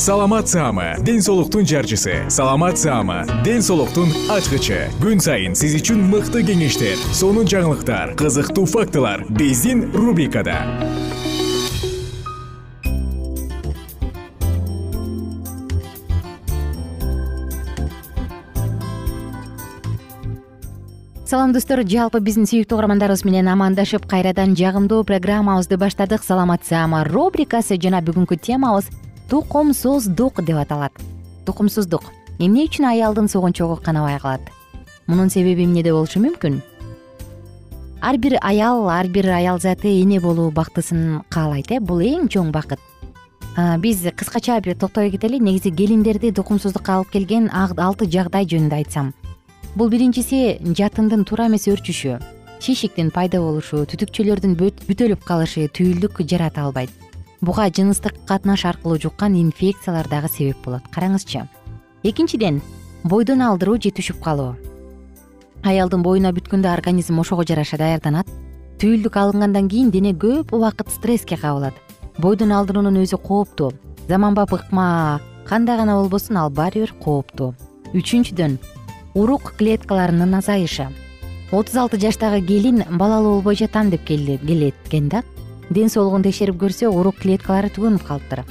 саламат саама ден соолуктун жарчысы. Саламат саама ден соолуктун ачкычы. Күн сайын сиз үчүн мыкты кеңештер сонун жаңылыктар кызыктуу фактылар биздин рубрикада. Салам достор. Жалпы биздин сүйүктүү угармандарыбыз менен амандашып кайрадан жагымдуу программабызды баштадык. Саламат саама рубрикасы жана бүгүнкү темабыз тукумсуздук деп аталат. Тукумсуздук эмне үчүн аялдын согончогу канабай калат? Мунун себеби эмнеде болушу мүмкүн? Ар бир аял ар бир аял заты эне болуу бактысын каалайт э? Бул эң чоң бакыт. Биз кыскача бир токтой кетели. Негизи келиндерди тукумсуздукка алып келген алты жагдай жөнүндө айтсам. Бул биринчиси жатындын туура эмес өрчүшү. Шишиктин пайда болушу түтүкчөлөрдүн бүтөлүп калышы түйүлдүк жарата албайт буга жыныстык катнаш аркылуу жуккан инфекциялар дагы себеп болот. Караңызчы. Экинчиден бойдон алдыруу же түшүп калуу. Аялдын боюна бүткөндө организм ошого жараша даярданат түйүлдүк алынгандан кийин дене көп убакыт стресске кабылат. Бойдон алдыруунун өзү кооптуу. Заманбап ыкма кандай гана болбосун ал баары бир кооптуу. Үчүнчүдөн урук клеткаларынын азайышы. Отуз алты жаштагы келин балалуу болбой жатам деп келет экен да ден соолугун текшерип көрсө урук клеткалары түгөнүп калыптыр.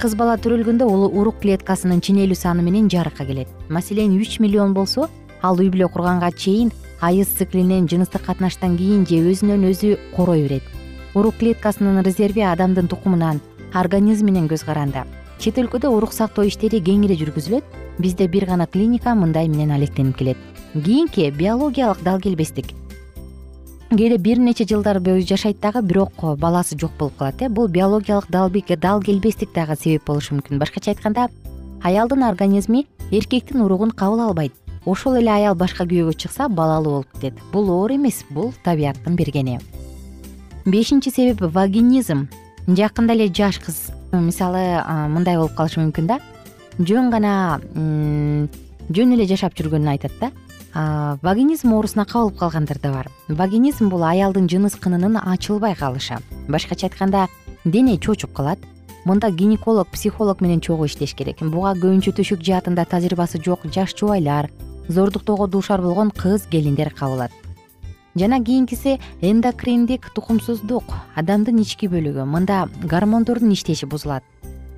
Кыз бала төрөлгөндө урук клеткасынын ченелүү саны менен жарыкка келет. Маселен үч миллион болсо ал үй бүлө курганга чейин айыз циклинен жыныстык катнаштан кийин же өзүнөн өзү корой берет. Урук клеткасынын резерви адамдын тукумунан организминен көз каранды чет өлкөдө урук сактоо иштери кеңири жүргүзүлөт. Бизде бир гана клиника мындай менен алектенип келет. Кийинки биологиялык дал келбестик кээде бир нече жылдар бою жашайт дагы бирок баласы жок болуп калат э. Бул биологиялык дал келбестик дагы себеп болушу мүмкүн. Башкача айтканда аялдын организми эркектин уругун кабыл албайт. Ошол эле аял башка күйөөгө чыкса балалуу болуп кетет. Бул оор эмес бул табияттын бергени. Бешинчи себеп вагинизм. Жакында эле жаш кыз мисалы мындай болуп калышы мүмкүн да. Жөн гана жөн эле жашап жүргөнүн айтат да вагинизм оорусуна кабылып калгандар да бар. Вагинизм бул аялдын жыныс кынынын ачылбай калышы. Башкача айтканда дене чочуп калат. Мында гинеколог психолог менен чогуу иштеш керек. Буга көбүнчө төшөк жаатында тажрыйбасы жок жаш жубайлар зордуктоого дуушар болгон кыз келиндер кабылат. Жана кийинкиси эндокриндик тукумсуздук адамдын ички бөлүгү. Мында гормондордун иштеши бузулат.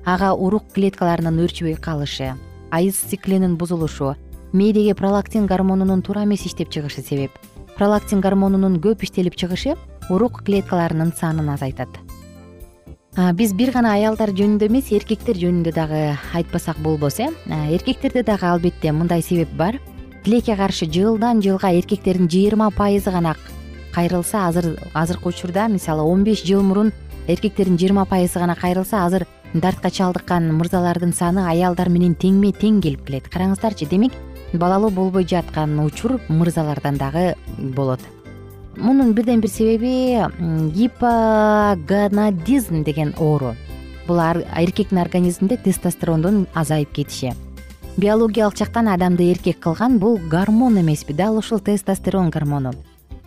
Ага урук клеткаларынын өрчүбөй калышы айыз циклинин бузулушу мээдеги пролактин гормонунун туура эмес иштеп чыгышы себеп. Пролактин гормонунун көп иштелип чыгышы урук клеткаларынын санын азайтат. Биз бир гана аялдар жөнүндө эмес эркектер жөнүндө дагы айтпасак болбос э? Эркектерде дагы албетте мындай себеп бар. Тилекке каршы жылдан жылга эркектердин жыйырма пайызы гана кайрылса азыр азыркы учурда мисалы он беш жыл мурун эркектердин жыйырма пайызы гана кайрылса азыр дартка чалдыккан мырзалардын саны аялдар менен теңме тең келип келет. Караңыздарчы демек балалуу болбой жаткан учур мырзалардан дагы болот. Мунун бирден бир себеби гипогонадизм деген оору. Бул эркектин организминде тестостерондун азайып кетиши. Биологиялык жактан адамды эркек кылган бул гормон эмеспи дал ушул тестостерон гормону.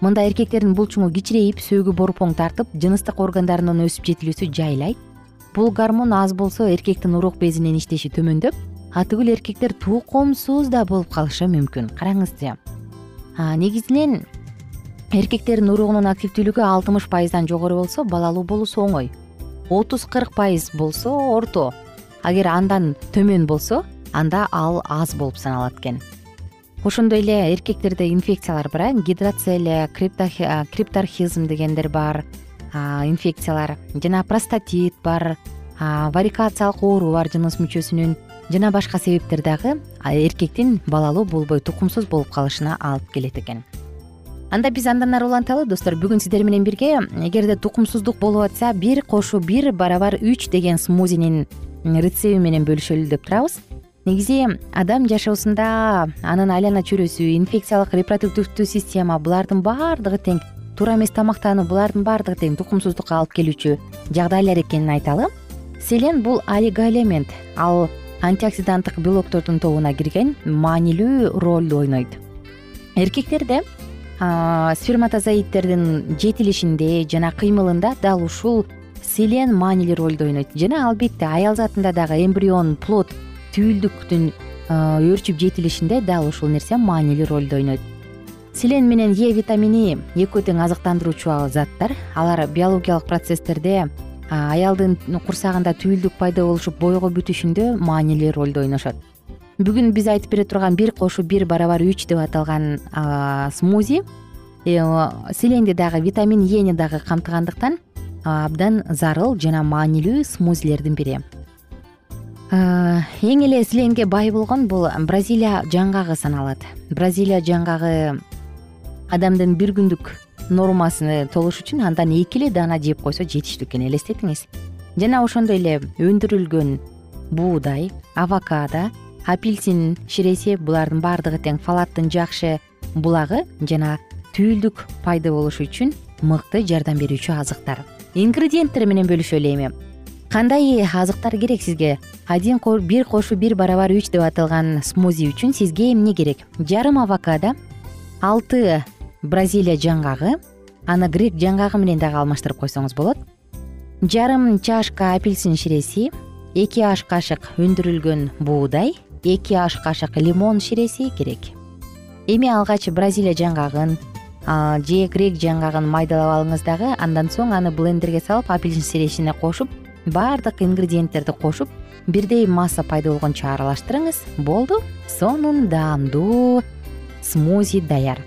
Мында эркектердин булчуңу кичирейип сөөгү борпоң тартып жыныстык органдарынын өсүп жетилүүсү жайлайт. Бул гормон аз болсо эркектин урук безинин иштеши төмөндөп атүгүл эркектер тукумсуз да болуп калышы мүмкүн. Караңызчы негизинен эркектердин уругунун активдүүлүгү алтымыш пайыздан жогору болсо балалуу болуусу оңой. Отуз кырк пайыз болсо орто. Агер андан төмөн болсо анда ал аз болуп саналат экен. Ошондой эле эркектерде инфекциялар бар э гидрацелия криптархизм дегендер бар инфекциялар. Жана простатит бар варикациялык оору бар жыныс мүчөсүнүн жана башка себептер дагы эркектин балалуу болбой тукумсуз болуп калышына алып келет экен. Анда биз андан ары уланталы достор бүгүн сиздер менен бирге эгерде тукумсуздук болуп атса бир кошуу бир барабар үч деген смузинин рецеби менен бөлүшөлү деп турабыз. Негизи адам жашоосунда анын айлана чөйрөсү инфекциялык репродуктивдүү система булардын баардыгы тең туура эмес тамактануу булардын баардыгы тең тукумсуздукка алып келүүчү жагдайлар экенин айталы. Селен бул олигоэлемент ал антиоксиданттык белоктордун тобуна кирген маанилүү ролду ойнойт. Эркектерде сперматозоидтердин жетилишинде жана кыймылында дал ушул селен маанилүү ролду ойнойт. Жана албетте аял затында дагы эмбрион плод түйүлдүктүн өөрчүп жетилишинде дал ушул нерсе маанилүү ролду ойнойт. Селен менен е витамини экөө тең азыктандыруучу заттар алар биологиялык процесстерде аялдын курсагында түйүлдүк пайда болушуп бойго бүтүшүндө маанилүү ролду ойношот. Бүгүн биз айтып бере турган бир кошуу бир барабар үч деп аталган смузи э, селенди дагы витамин ени дагы камтыгандыктан абдан зарыл жана маанилүү смузилердин бири. Эң эле силенге бай болгон бул бразилия жаңгагы саналат. Бразилия жаңгагы адамдын бир күндүк нормасыны толуш үчүн андан эки эле даана жеп койсо жетиштүү экен элестетиңиз. Жана ошондой эле өндүрүлгөн буудай авокадо апельсин ширеси булардын баардыгы тең фалаттын жакшы булагы жана түйүлдүк пайда болушу үчүн мыкты жардам берүүчү азыктар. Ингредиенттер менен бөлүшөлү эми кандай азыктар керек сизге? Один бир кошуу бир барабар үч деп аталган смузи үчүн сизге эмне керек? Жарым авокадо алты бразилия жаңгагы. Аны грек жаңгагы менен дагы алмаштырып койсоңуз болот. Жарым чашка апельсин ширеси эки аш кашык өндүрүлгөн буудай эки аш кашык лимон ширеси керек. Эми алгач бразилия жаңгагын же грек жаңгагын майдалап алыңыз дагы андан соң аны блендерге салып апельсин ширесине кошуп баардык ингредиенттерди кошуп бирдей масса пайда болгончо аралаштырыңыз. Болду. Сонун даамдуу смузи даяр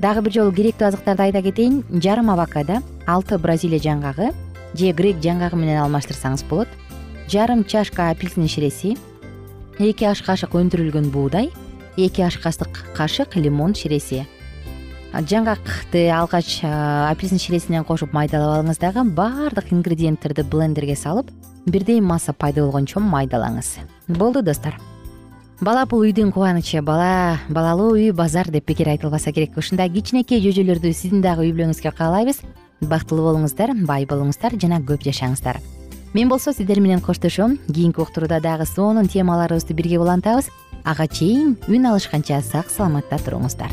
дагы бир жолу керектүү азыктарды айта кетейин жарым авокадо алты бразилия жаңгагы же грек жаңгагы менен алмаштырсаңыз болот. Жарым чашка апельсин ширеси эки аш кашык өндүрүлгөн буудай эки аш кашык кашык лимон ширеси. Жаңгакты алгач апельсин ширесинен кошуп майдалап алыңыз дагы баардык ингредиенттерди блендерге салып бирдей масса пайда болгончо майдалаңыз. Болду достор бала бул үйдүн кубанычы бала балалуу үй базар деп бекер айтылбаса керек. Ушундай кичинекей жөжөлөрдү сиздин дагы үй бүлөңүзгө каалайбыз. Бактылуу болуңуздар бай болуңуздар жана көп жашаңыздар. Мен болсо сиздер менен коштошом. Кийинки уктурууда дагы сонун темаларыбызды бирге улантабыз. Ага чейин үн алышканча сак саламатта туруңуздар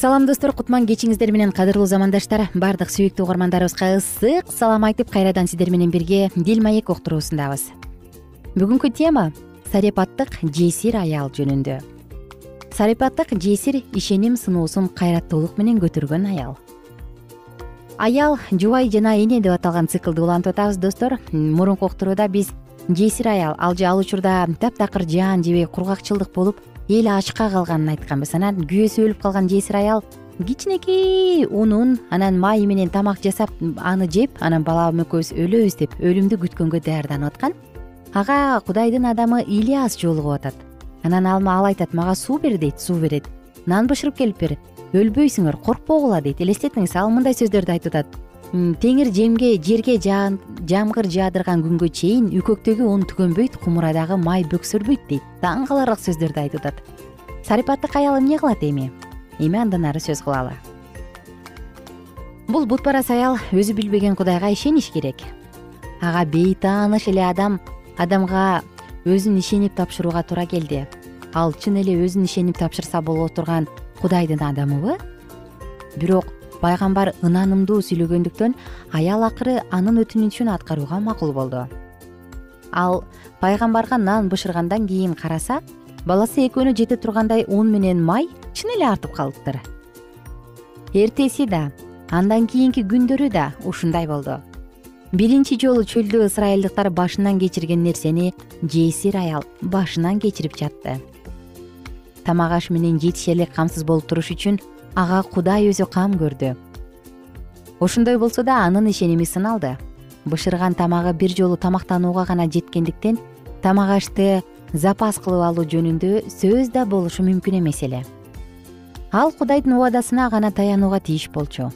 салам достор. Кутман кечиңиздер менен кадырлуу замандаштар. Баардык сүйүктүү угармандарыбызга ысык салам айтып кайрадан сиздер менен бирге дил маек уктуруусундабыз. Бүгүнкү тема сарипаттык жесир аял жөнүндө. Сарипаттык жесир ишеним сыноосун кайраттуулук менен көтөргөн аял. Аял жубай жана эне деп аталган циклды улантып атабыз достор. Мурунку уктурууда биз жесир аял ал ал учурда таптакыр жаан жебей кургакчылдык болуп эл ачка калганын айтканбыз анан күйөөсү өлүп калган жесир аял кичинекей унун анан майы менен тамак жасап аны жеп анан балам экөөбүз өлөбүз деп өлүмдү күткөнгө даярданып аткан. Ага кудайдын адамы ильяс жолугуп атат. Анан ал айтат мага суу бер дейт суу берет. Нан бышырып келип бер. Өлбөйсүңөр коркпогула дейт. Элестетиңиз ал мындай сөздөрдү айтып атат теңир жемге жерге жамгыр жаадырган күнгө чейин үкөктөгү ун түгөнбөйт кумурадагы май бөксөрбөйт дейт. Таң каларлык сөздөрдү айтып атат. Сарипаттык аял эмне кылат эми? Эми андан ары сөз кылалы. Бул бутпарас аял өзү билбеген кудайга ишениш керек. Ага бейтааныш эле адам адамга өзүн ишенип тапшырууга туура келди. Ал чын эле өзүн ишенип тапшырса боло турган кудайдын адамыбы? Бирок пайгамбар ынанымдуу сүйлөгөндүктөн аял акыры анын өтүнүчүн аткарууга макул болду. Ал пайгамбарга нан бышыргандан кийин караса баласы экөөнө жете тургандай ун менен май чын эле артып калыптыр. Эртеси да андан кийинки күндөрү да ушундай болду. Биринчи жолу чөлдө ысрайылдыктар башынан кечирген нерсени жесир аял башынан кечирип жатты. Тамак аш менен жетише элек камсыз болуп туруш үчүн ага кудай өзү кам көрдү. Ошондой болсо да анын ишеними сыналды. Бышырган тамагы бир жолу тамактанууга гана жеткендиктен тамак ашты запас кылып алуу жөнүндө сөз да болушу мүмкүн эмес эле. Ал кудайдын убадасына гана таянууга тийиш болчу.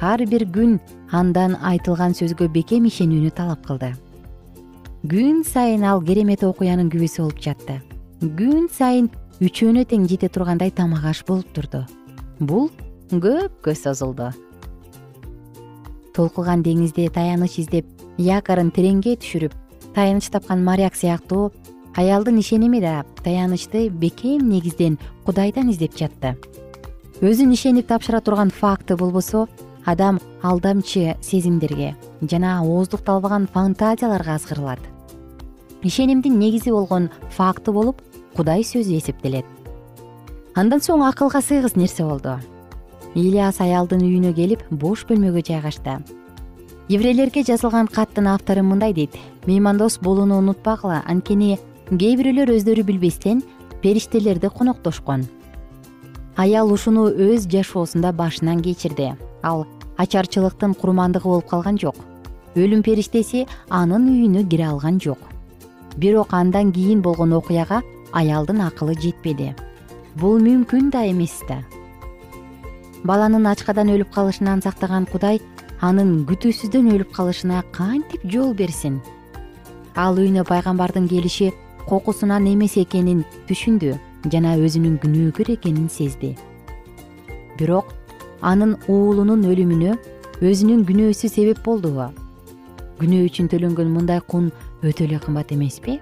Ар бир күн андан айтылган сөзгө бекем ишенүүнү талап кылды. Күн сайын ал керемет окуянын күбөсү болуп жатты. Күн сайын үчөөнө тең жете тургандай тамак аш болуп турду бул көпкө созулду толкуган деңизде таяныч издеп якорун тереңге түшүрүп таяныч тапкан моряк сыяктуу аялдын ишеними да таянычты бекем негизден кудайдан издеп жатты. Өзүн ишенип тапшыра турган факты болбосо адам алдамчы сезимдерге жана ооздукталбаган фантазияларга азгырылат. Ишенимдин негизи болгон факты болуп кудай сөзү эсептелет андан соң акылга сыйгыс нерсе болду. Ильяс аялдын үйүнө келип бош бөлмөгө жайгашты. Еврейлерге жазылган каттын автору мындай дейт. Меймандос болууну унутпагыла анткени кээ бирөөлөр өздөрү билбестен периштелерди коноктошкон. Аял ушуну өз жашоосунда башынан кечирди. Ал ачарчылыктын курмандыгы болуп калган жок. Өлүм периштеси анын үйүнө кире алган жок. Бирок андан кийин болгон окуяга аялдын акылы жетпеди бул мүмкүн да эмес да. Баланын ачкадан өлүп калышынан сактаган кудай анын күтүүсүздөн өлүп калышына кантип жол берсин? Ал үйүнө пайгамбардын келиши кокусунан эмес экенин түшүндү жана өзүнүн күнөөкөр экенин сезди. Бирок анын уулунун өлүмүнө өзүнүн күнөөсү себеп болдубу. Күнөө үчүн төлөнгөн мындай кун өтө эле кымбат эмеспи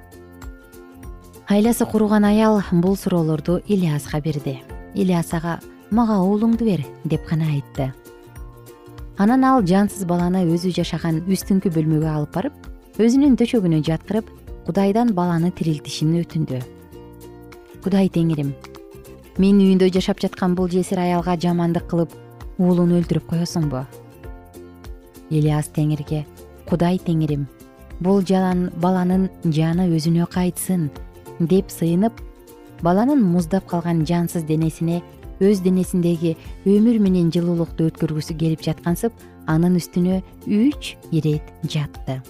айласы курugан аял бул суроолорду ильяска берди. Ильяс ага мага уулуңду бер деп гана айтты. Анан ал жансыз баланы өзү жашаган үстүңкү бөлмөгө алып барып өзүнүн төшөгүнө жаткырып кудайдан баланы тирилтишин өтүндү. Кудай теңирим менин үйүндө жашап жаткан бул жесир аялга жамандык кылып уулуну өлтүрүп коесуңбу? Ильяс теңирге кудай теңирим бул жалан баланын жаны өзүнө кайтсын деп сыйынып баланын муздап калган жансыз денесине өз денесиндеги өмүр менен жылуулукту өткөргүсү келип жаткансып анын үстүнө үч ирет жатты.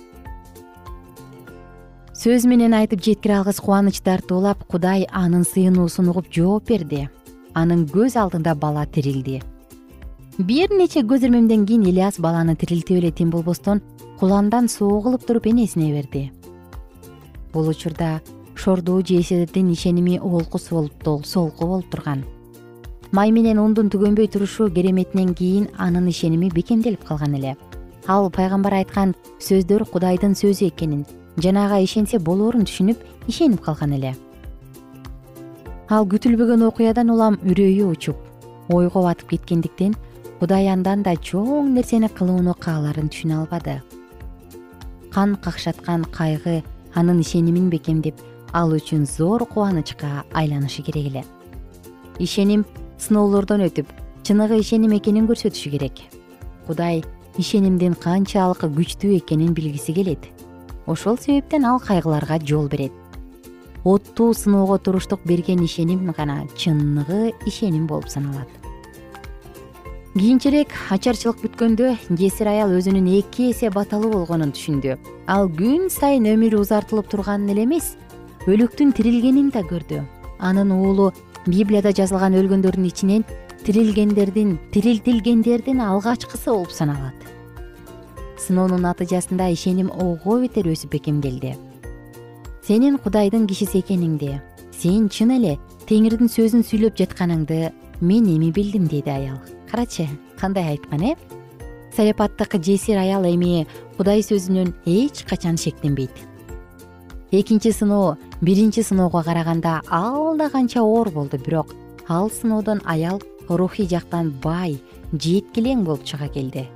Сөз менен айтып жеткире алгыс кубаныч тартуулап кудай анын сыйынуусун угуп жооп берди. Анын көз алдында бала тирилди. Бир нече көз ирмемден кийин ильяс баланы тирилтип эле тим болбостон куландан суу кылып туруп энесине берди бул учурда шордуу жесирдин ишеними олкус болуп солку болуп турган. Май менен ундун түгөнбөй турушу кереметинен кийин анын ишеними бекемделип калган эле. Ал пайгамбар айткан сөздөр кудайдын сөзү экенин жана ага ишенсе болоорун түшүнүп ишенип калган эле. Ал күтүлбөгөн окуядан улам үрөйү учуп ойго батып кеткендиктен кудай андан да чоң нерсени кылууну кааларын түшүнө албады. Кан какшаткан кайгы анын ишенимин бекемдеп ал үчүн зор кубанычка айланышы керек эле. Ишеним сыноолордон өтүп чыныгы ишеним экенин көрсөтүшү керек. Кудай ишенимдин канчалык күчтүү экенин билгиси келет. Ошол себептен ал кайгыларга жол берет. Оттуу сыноого туруштук берген ишеним гана чыныгы ишеним болуп саналат. Кийинчерээк ачарчылык бүткөндө жесир аял өзүнүн эки эсе баталуу болгонун түшүндү. Ал күн сайын өмүрү узартылып турганын эле эмес өлүктүн тирилгенин да көрдү. Анын уулу библияда жазылган өлгөндөрдүн ичинен тирилгендердин тирилтилгендердин алгачкысы болуп саналат. Сыноонун натыйжасында ишеним ого бетер өсүп бекемделди сенин кудайдын кишиси экениңди сен чын эле теңирдин сөзүн сүйлөп жатканыңды мен эми билдим деди аял. Карачы кандай айткан э? Саяпаттык жесир аял эми кудай сөзүнөн эч качан шектенбейт экинчи сыноо биринчи сыноого караганда алда канча оор болду бирок ал сыноодон аял рухий жактан бай жеткилең болуп чыга келди.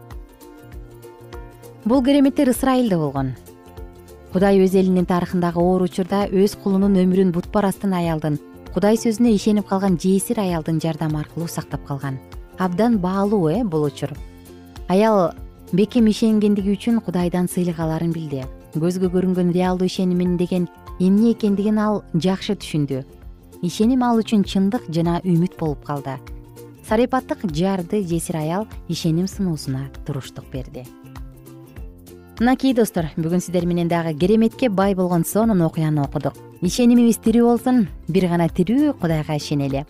Бул кереметтер ысрайылда болгон. Кудай өз элинин тарыхындагы оор учурда өз кулунун өмүрүн бутпарастын аялдын кудай сөзүнө ишенип калган жесир аялдын жардамы аркылуу сактап калган. Абдан баалуу э бул учур. Аял бекем ишенгендиги үчүн кудайдан сыйлык аларын билди. Көзгө көрүнгөн реалдуу ишенимин деген эмне экендигин ал жакшы түшүндү. Ишеним ал үчүн чындык жана үмүт болуп калды. Сарипаттык жарды жесир аял ишеним сыноосуна туруштук берди. Мынакей достор бүгүн сиздер менен дагы кереметке бай болгон сонун окуяны окудук. Ишенимибиз тирүү болсун бир гана тирүү кудайга ишенели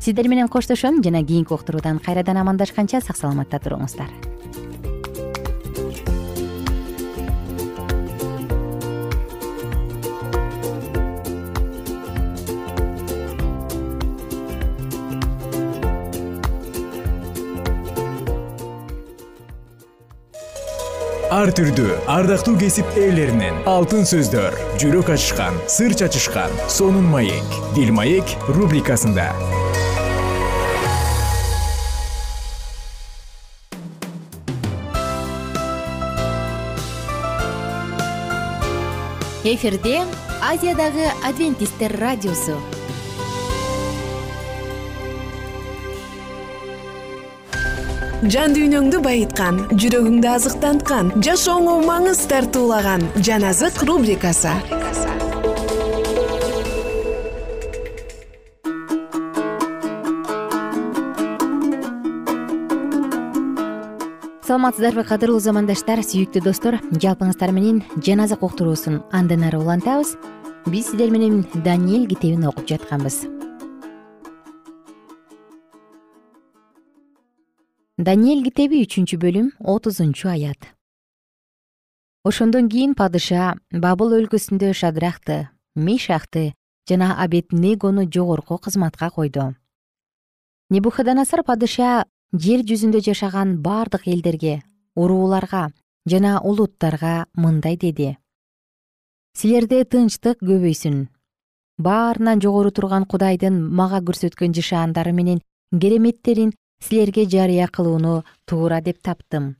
сиздер менен коштошом жана кийинки уктуруудан кайрадан амандашканча сак саламатта туруңуздар ар түрдүү ардактуу кесип ээлеринен. Алтын сөздөр жүрөк ачышкан сыр чачышкан сонун маек. Бил маек рубрикасында. Эфирде азиядагы адвентисттер радиосу жан дүйнөңдү байыткан жүрөгүңдү азыктанткан жашооңо маңыз тартуулаган жан азык рубрикасы. Саламатсыздарбы кадырлуу замандаштар сүйүктүү достор жалпыңыздар менен жан азык уктуруусун андан ары улантабыз. Биз сиздер менен даниил китебин окуп жатканбыз даниэль китеби үчүнчү бөлүм отузунчу аят. Ошондон кийин падыша бабыл өлкөсүндө шадрахты мишахты жана абед негону жогорку кызматка койду. Небухаданасар падыша жер жүзүндө жашаган бардык элдерге урууларга жана улуттарга мындай деди. Силерде тынчтык көбөйсүн. Баарынан жогору турган кудайдын мага көрсөткөн жышаандары менен кереметтерин силерге жарыя кылууну туура деп таптым.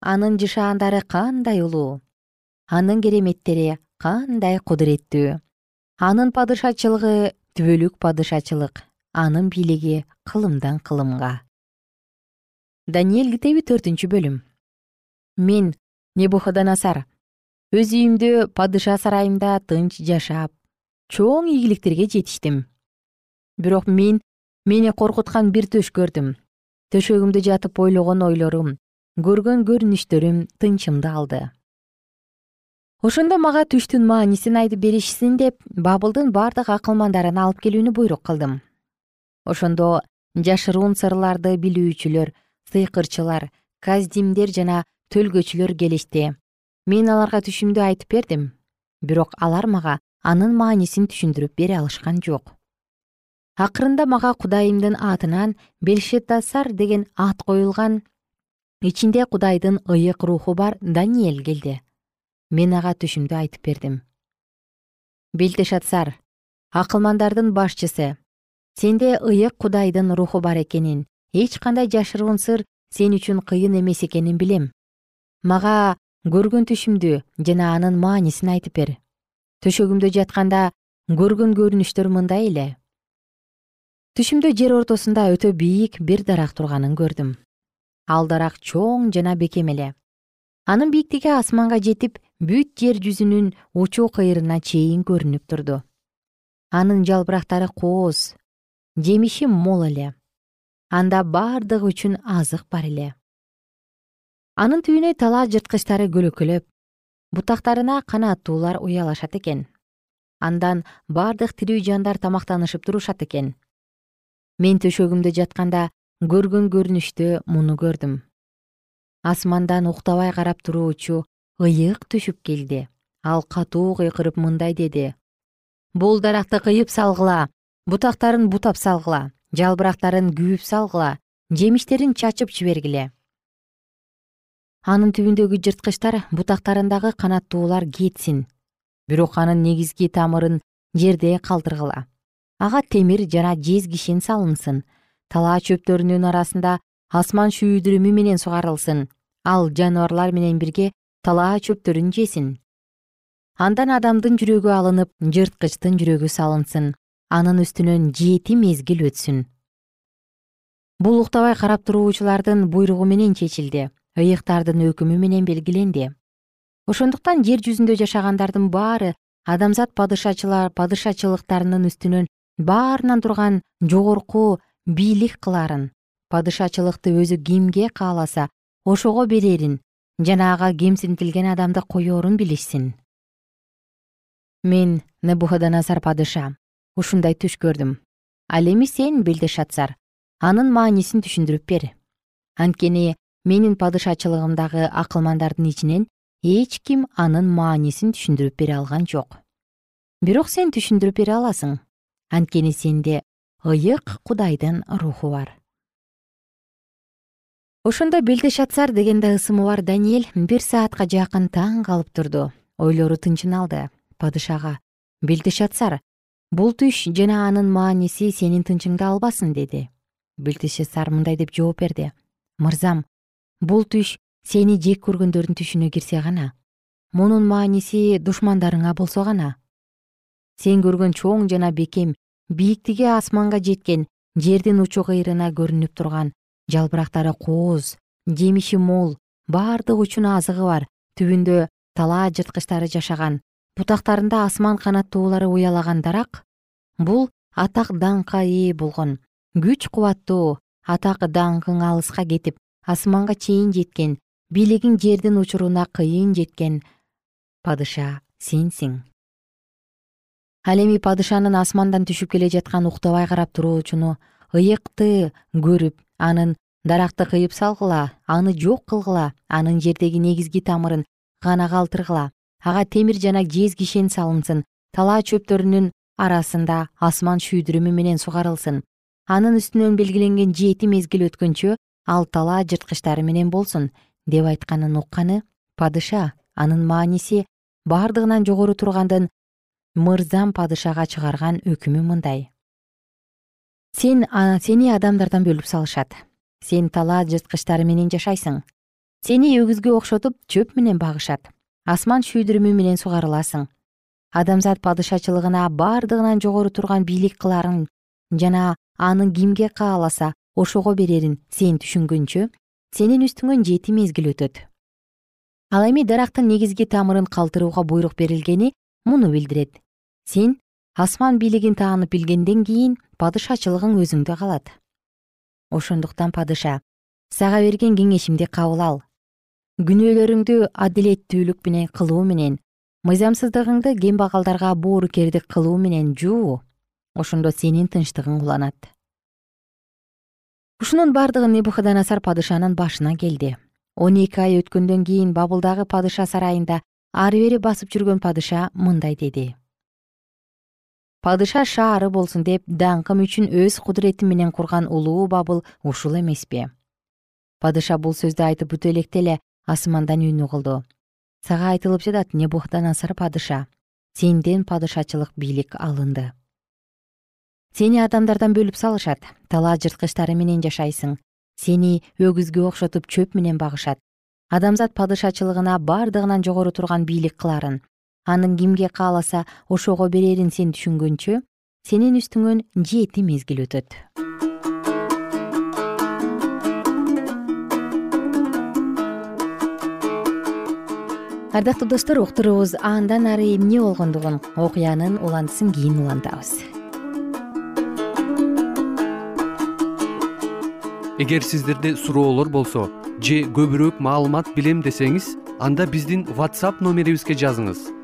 Анын жышаандары кандай улуу? Анын кереметтери кандай кудуреттүү анын падышачылыгы түбөлүк падышачылык анын бийлиги кылымдан кылымга. Даниэль китеби төртүнчү бөлүм. Мен небухаданасар өз үйүмдө падыша сарайымда тынч жашап чоң ийгиликтерге жетиштим. Бирок мен мени коркуткан бир төш көрдүм. Төшөгүмдө жатып ойлогон ойлорум көргөн көрүнүштөрүм тынчымды алды. Ошондо мага түштүн маанисин айтып беришсин деп бабылдын бардык акылмандарын алып келүүнү буйрук кылдым. Ошондо жашыруун сырларды билүүчүлөр сыйкырчылар каздимдер жана төлгөчүлөр келишти. Мен аларга түшүмдү айтып бердим. Бирок алар мага анын маанисин түшүндүрүп бере алышкан жок акырында мага кудайымдын атынан белшетасар деген ат коюлган. Ичинде кудайдын ыйык руху бар даниэль келди. Мен ага түшүмдү айтып бердим. Белтешатсар акылмандардын башчысы сенде ыйык кудайдын руху бар экенин эч кандай жашыруун сыр сен үчүн кыйын эмес экенин билем. Мага көргөн түшүмдү жана анын маанисин айтып бер. Төшөгүмдө жатканда көргөн көрүнүштөр мындай эле түшүмдө жер ортосунда өтө бийик бир дарак турганын көрдүм. Ал дарак чоң жана бекем эле. Анын бийиктиги асманга жетип бүт жер жүзүнүн учу кыйырына чейин көрүнүп турду. Анын жалбырактары кооз жемиши мол эле. Анда бардыгы үчүн азык бар эле. Анын түбүнө талаа жырткычтары көлөкөлөп бутактарына канаттуулар уялашат экен. Андан бардык тирүү жандар тамактанышып турушат экен мен төшөгүмдө жатканда көргөн көрүнүштө муну көрдүм. Асмандан уктабай карап туруучу ыйык түшүп келди. Ал катуу кыйкырып мындай деди. Бул даракты кыйып салгыла бутактарын бутап салгыла жалбырактарын күүп салгыла жемиштерин чачып жибергиле анын түбүндөгү жырткычтар бутактарындагы канаттуулар кетсин. Бирок анын негизги тамырын жерде калтыргыла ага темир жана жез кишен салынсын. Талаа чөптөрүнүн арасында асман шүйүдүрүмү менен сугарылсын. Ал жаныбарлар менен бирге талаа чөптөрүн жесин. Андан адамдын жүрөгү алынып жырткычтын жүрөгү салынсын. Анын үстүнөн жети мезгил өтсүн. Бул уктабай карап туруучулардын буйругу менен чечилди. Ыйыктардын өкүмү менен белгиленди. Ошондуктан жер жүзүндө жашагандардын баары адамзат падышачылыктарынын үстүнөн баарынан турган жогорку бийлик кылаарын падышачылыкты өзү кимге кааласа ошого берерин жана ага кемсинтилген адамды коерун билишсин. Мен небухаданасар падыша ушундай түш көрдүм. Ал эми сен белдешатсар анын маанисин түшүндүрүп бер. Анткени менин падышачылыгымдагы акылмандардын ичинен эч ким анын маанисин түшүндүрүп бере алган жок. Бирок сен түшүндүрүп бере аласың анткени сенде ыйык кудайдын руху бар. Ошондо белдешатсар дегенде ысымы бар даниэль бир саатка жакын таң калып турду. Ойлору тынчын падышага белдешатсар. Бул түш жана анын мааниси сенин тынчыңды албасын деди. Белтешесар мындай деп жооп берди. Мырзам бул түш сени жек көргөндөрдүн түшүнө кирсе гана мунун мааниси душмандарыңа болсо гана сен көргөн чоң жана бекем бийиктиги асманга жеткен жердин учу кыйрына көрүнүп турган. Жалбырактары кооз жемиши мол бардык үчүн азыгы бар түбүндө талаа жырткычтары жашаган. Бутактарында асман канаттуулары уялаган дарак бул атак даңкка ээ болгон. Күч кубаттуу атак даңкың алыска кетип асманга чейин жеткен бийлигиң жердин учуруна кыйын жеткен падыша сенсиң ал эми падышанын асмандан түшүп келе жаткан уктабай карап туруучуну ыйыкты көрүп анын даракты кыйып салгыла аны жок кылгыла анын жердеги негизги тамырын гана калтыргыла. Ага темир жана жез кишен салынсын талаа чөптөрүнүн арасында асман шүйдүрүмү менен сугарылсын. Анын үстүнөн белгиленген жети мезгил өткөнчө ал талаа жырткычтары менен болсун деп айтканын укканы падыша анын мааниси бардыгынан жогору тургандын мырзам падышага чыгарган өкүмү мындай. Сен сени адамдардан бөлүп салышат. Сен талаа жырткычтары менен жашайсың. Сени өгүзгө окшотуп чөп менен багышат. Асман шүйдүрүмү менен сугарыласың. Адамзат падышачылыгына бардыгынан жогору турган бийлик кыларын жана аны кимге кааласа ошого берерин сен түшүнгөнчө сенин үстүңөн жети мезгил өтөт. Ал эми дарактын негизги тамырын калтырууга буйрук берилгени муну билдирет сен асман бийлигин таанып билгенден кийин падышачылыгың өзүңдө калат. Ошондуктан падыша сага берген кеңешимди кабыл ал. Күнөөлөрүңдү адилеттүүлүк менен кылуу менен мыйзамсыздыгыңды кембагалдарга боорукердик кылуу менен жуу. Ошондо сенин тынчтыгың уланат. Ушунун бардыгы небуходоносор падышанын башына келди. Он эки ай өткөндөн кийин бабылдагы падыша сарайында ары бери басып жүргөн падыша мындай деди падыша шаары болсун деп даңкым үчүн өз кудуретим менен курган улуу бабыл ушул эмеспи. Падыша бул сөздү айтып бүтө электе эле асмандан үн угулду. Сага айтылып жатат небухдоносор падыша сенден падышачылык бийлик алынды. Сени адамдардан бөлүп салышат талаа жырткычтары менен жашайсың сени өгүзгө окшотуп чөп менен багышат. Адамзат падышачылыгына бардыгынан жогору турган бийлик кыларын анын кимге кааласа ошого берерин сен түшүнгөнчө сенин үстүңөн жети мезгил өтөт ардактуу достор уктуруубуз андан ары эмне болгондугун окуянын улантысын кийин улантабыз. Эгер сиздерде суроолор болсо же көбүрөөк маалымат билем десеңиз анда биздин whatsapp номерибизге жазыңыз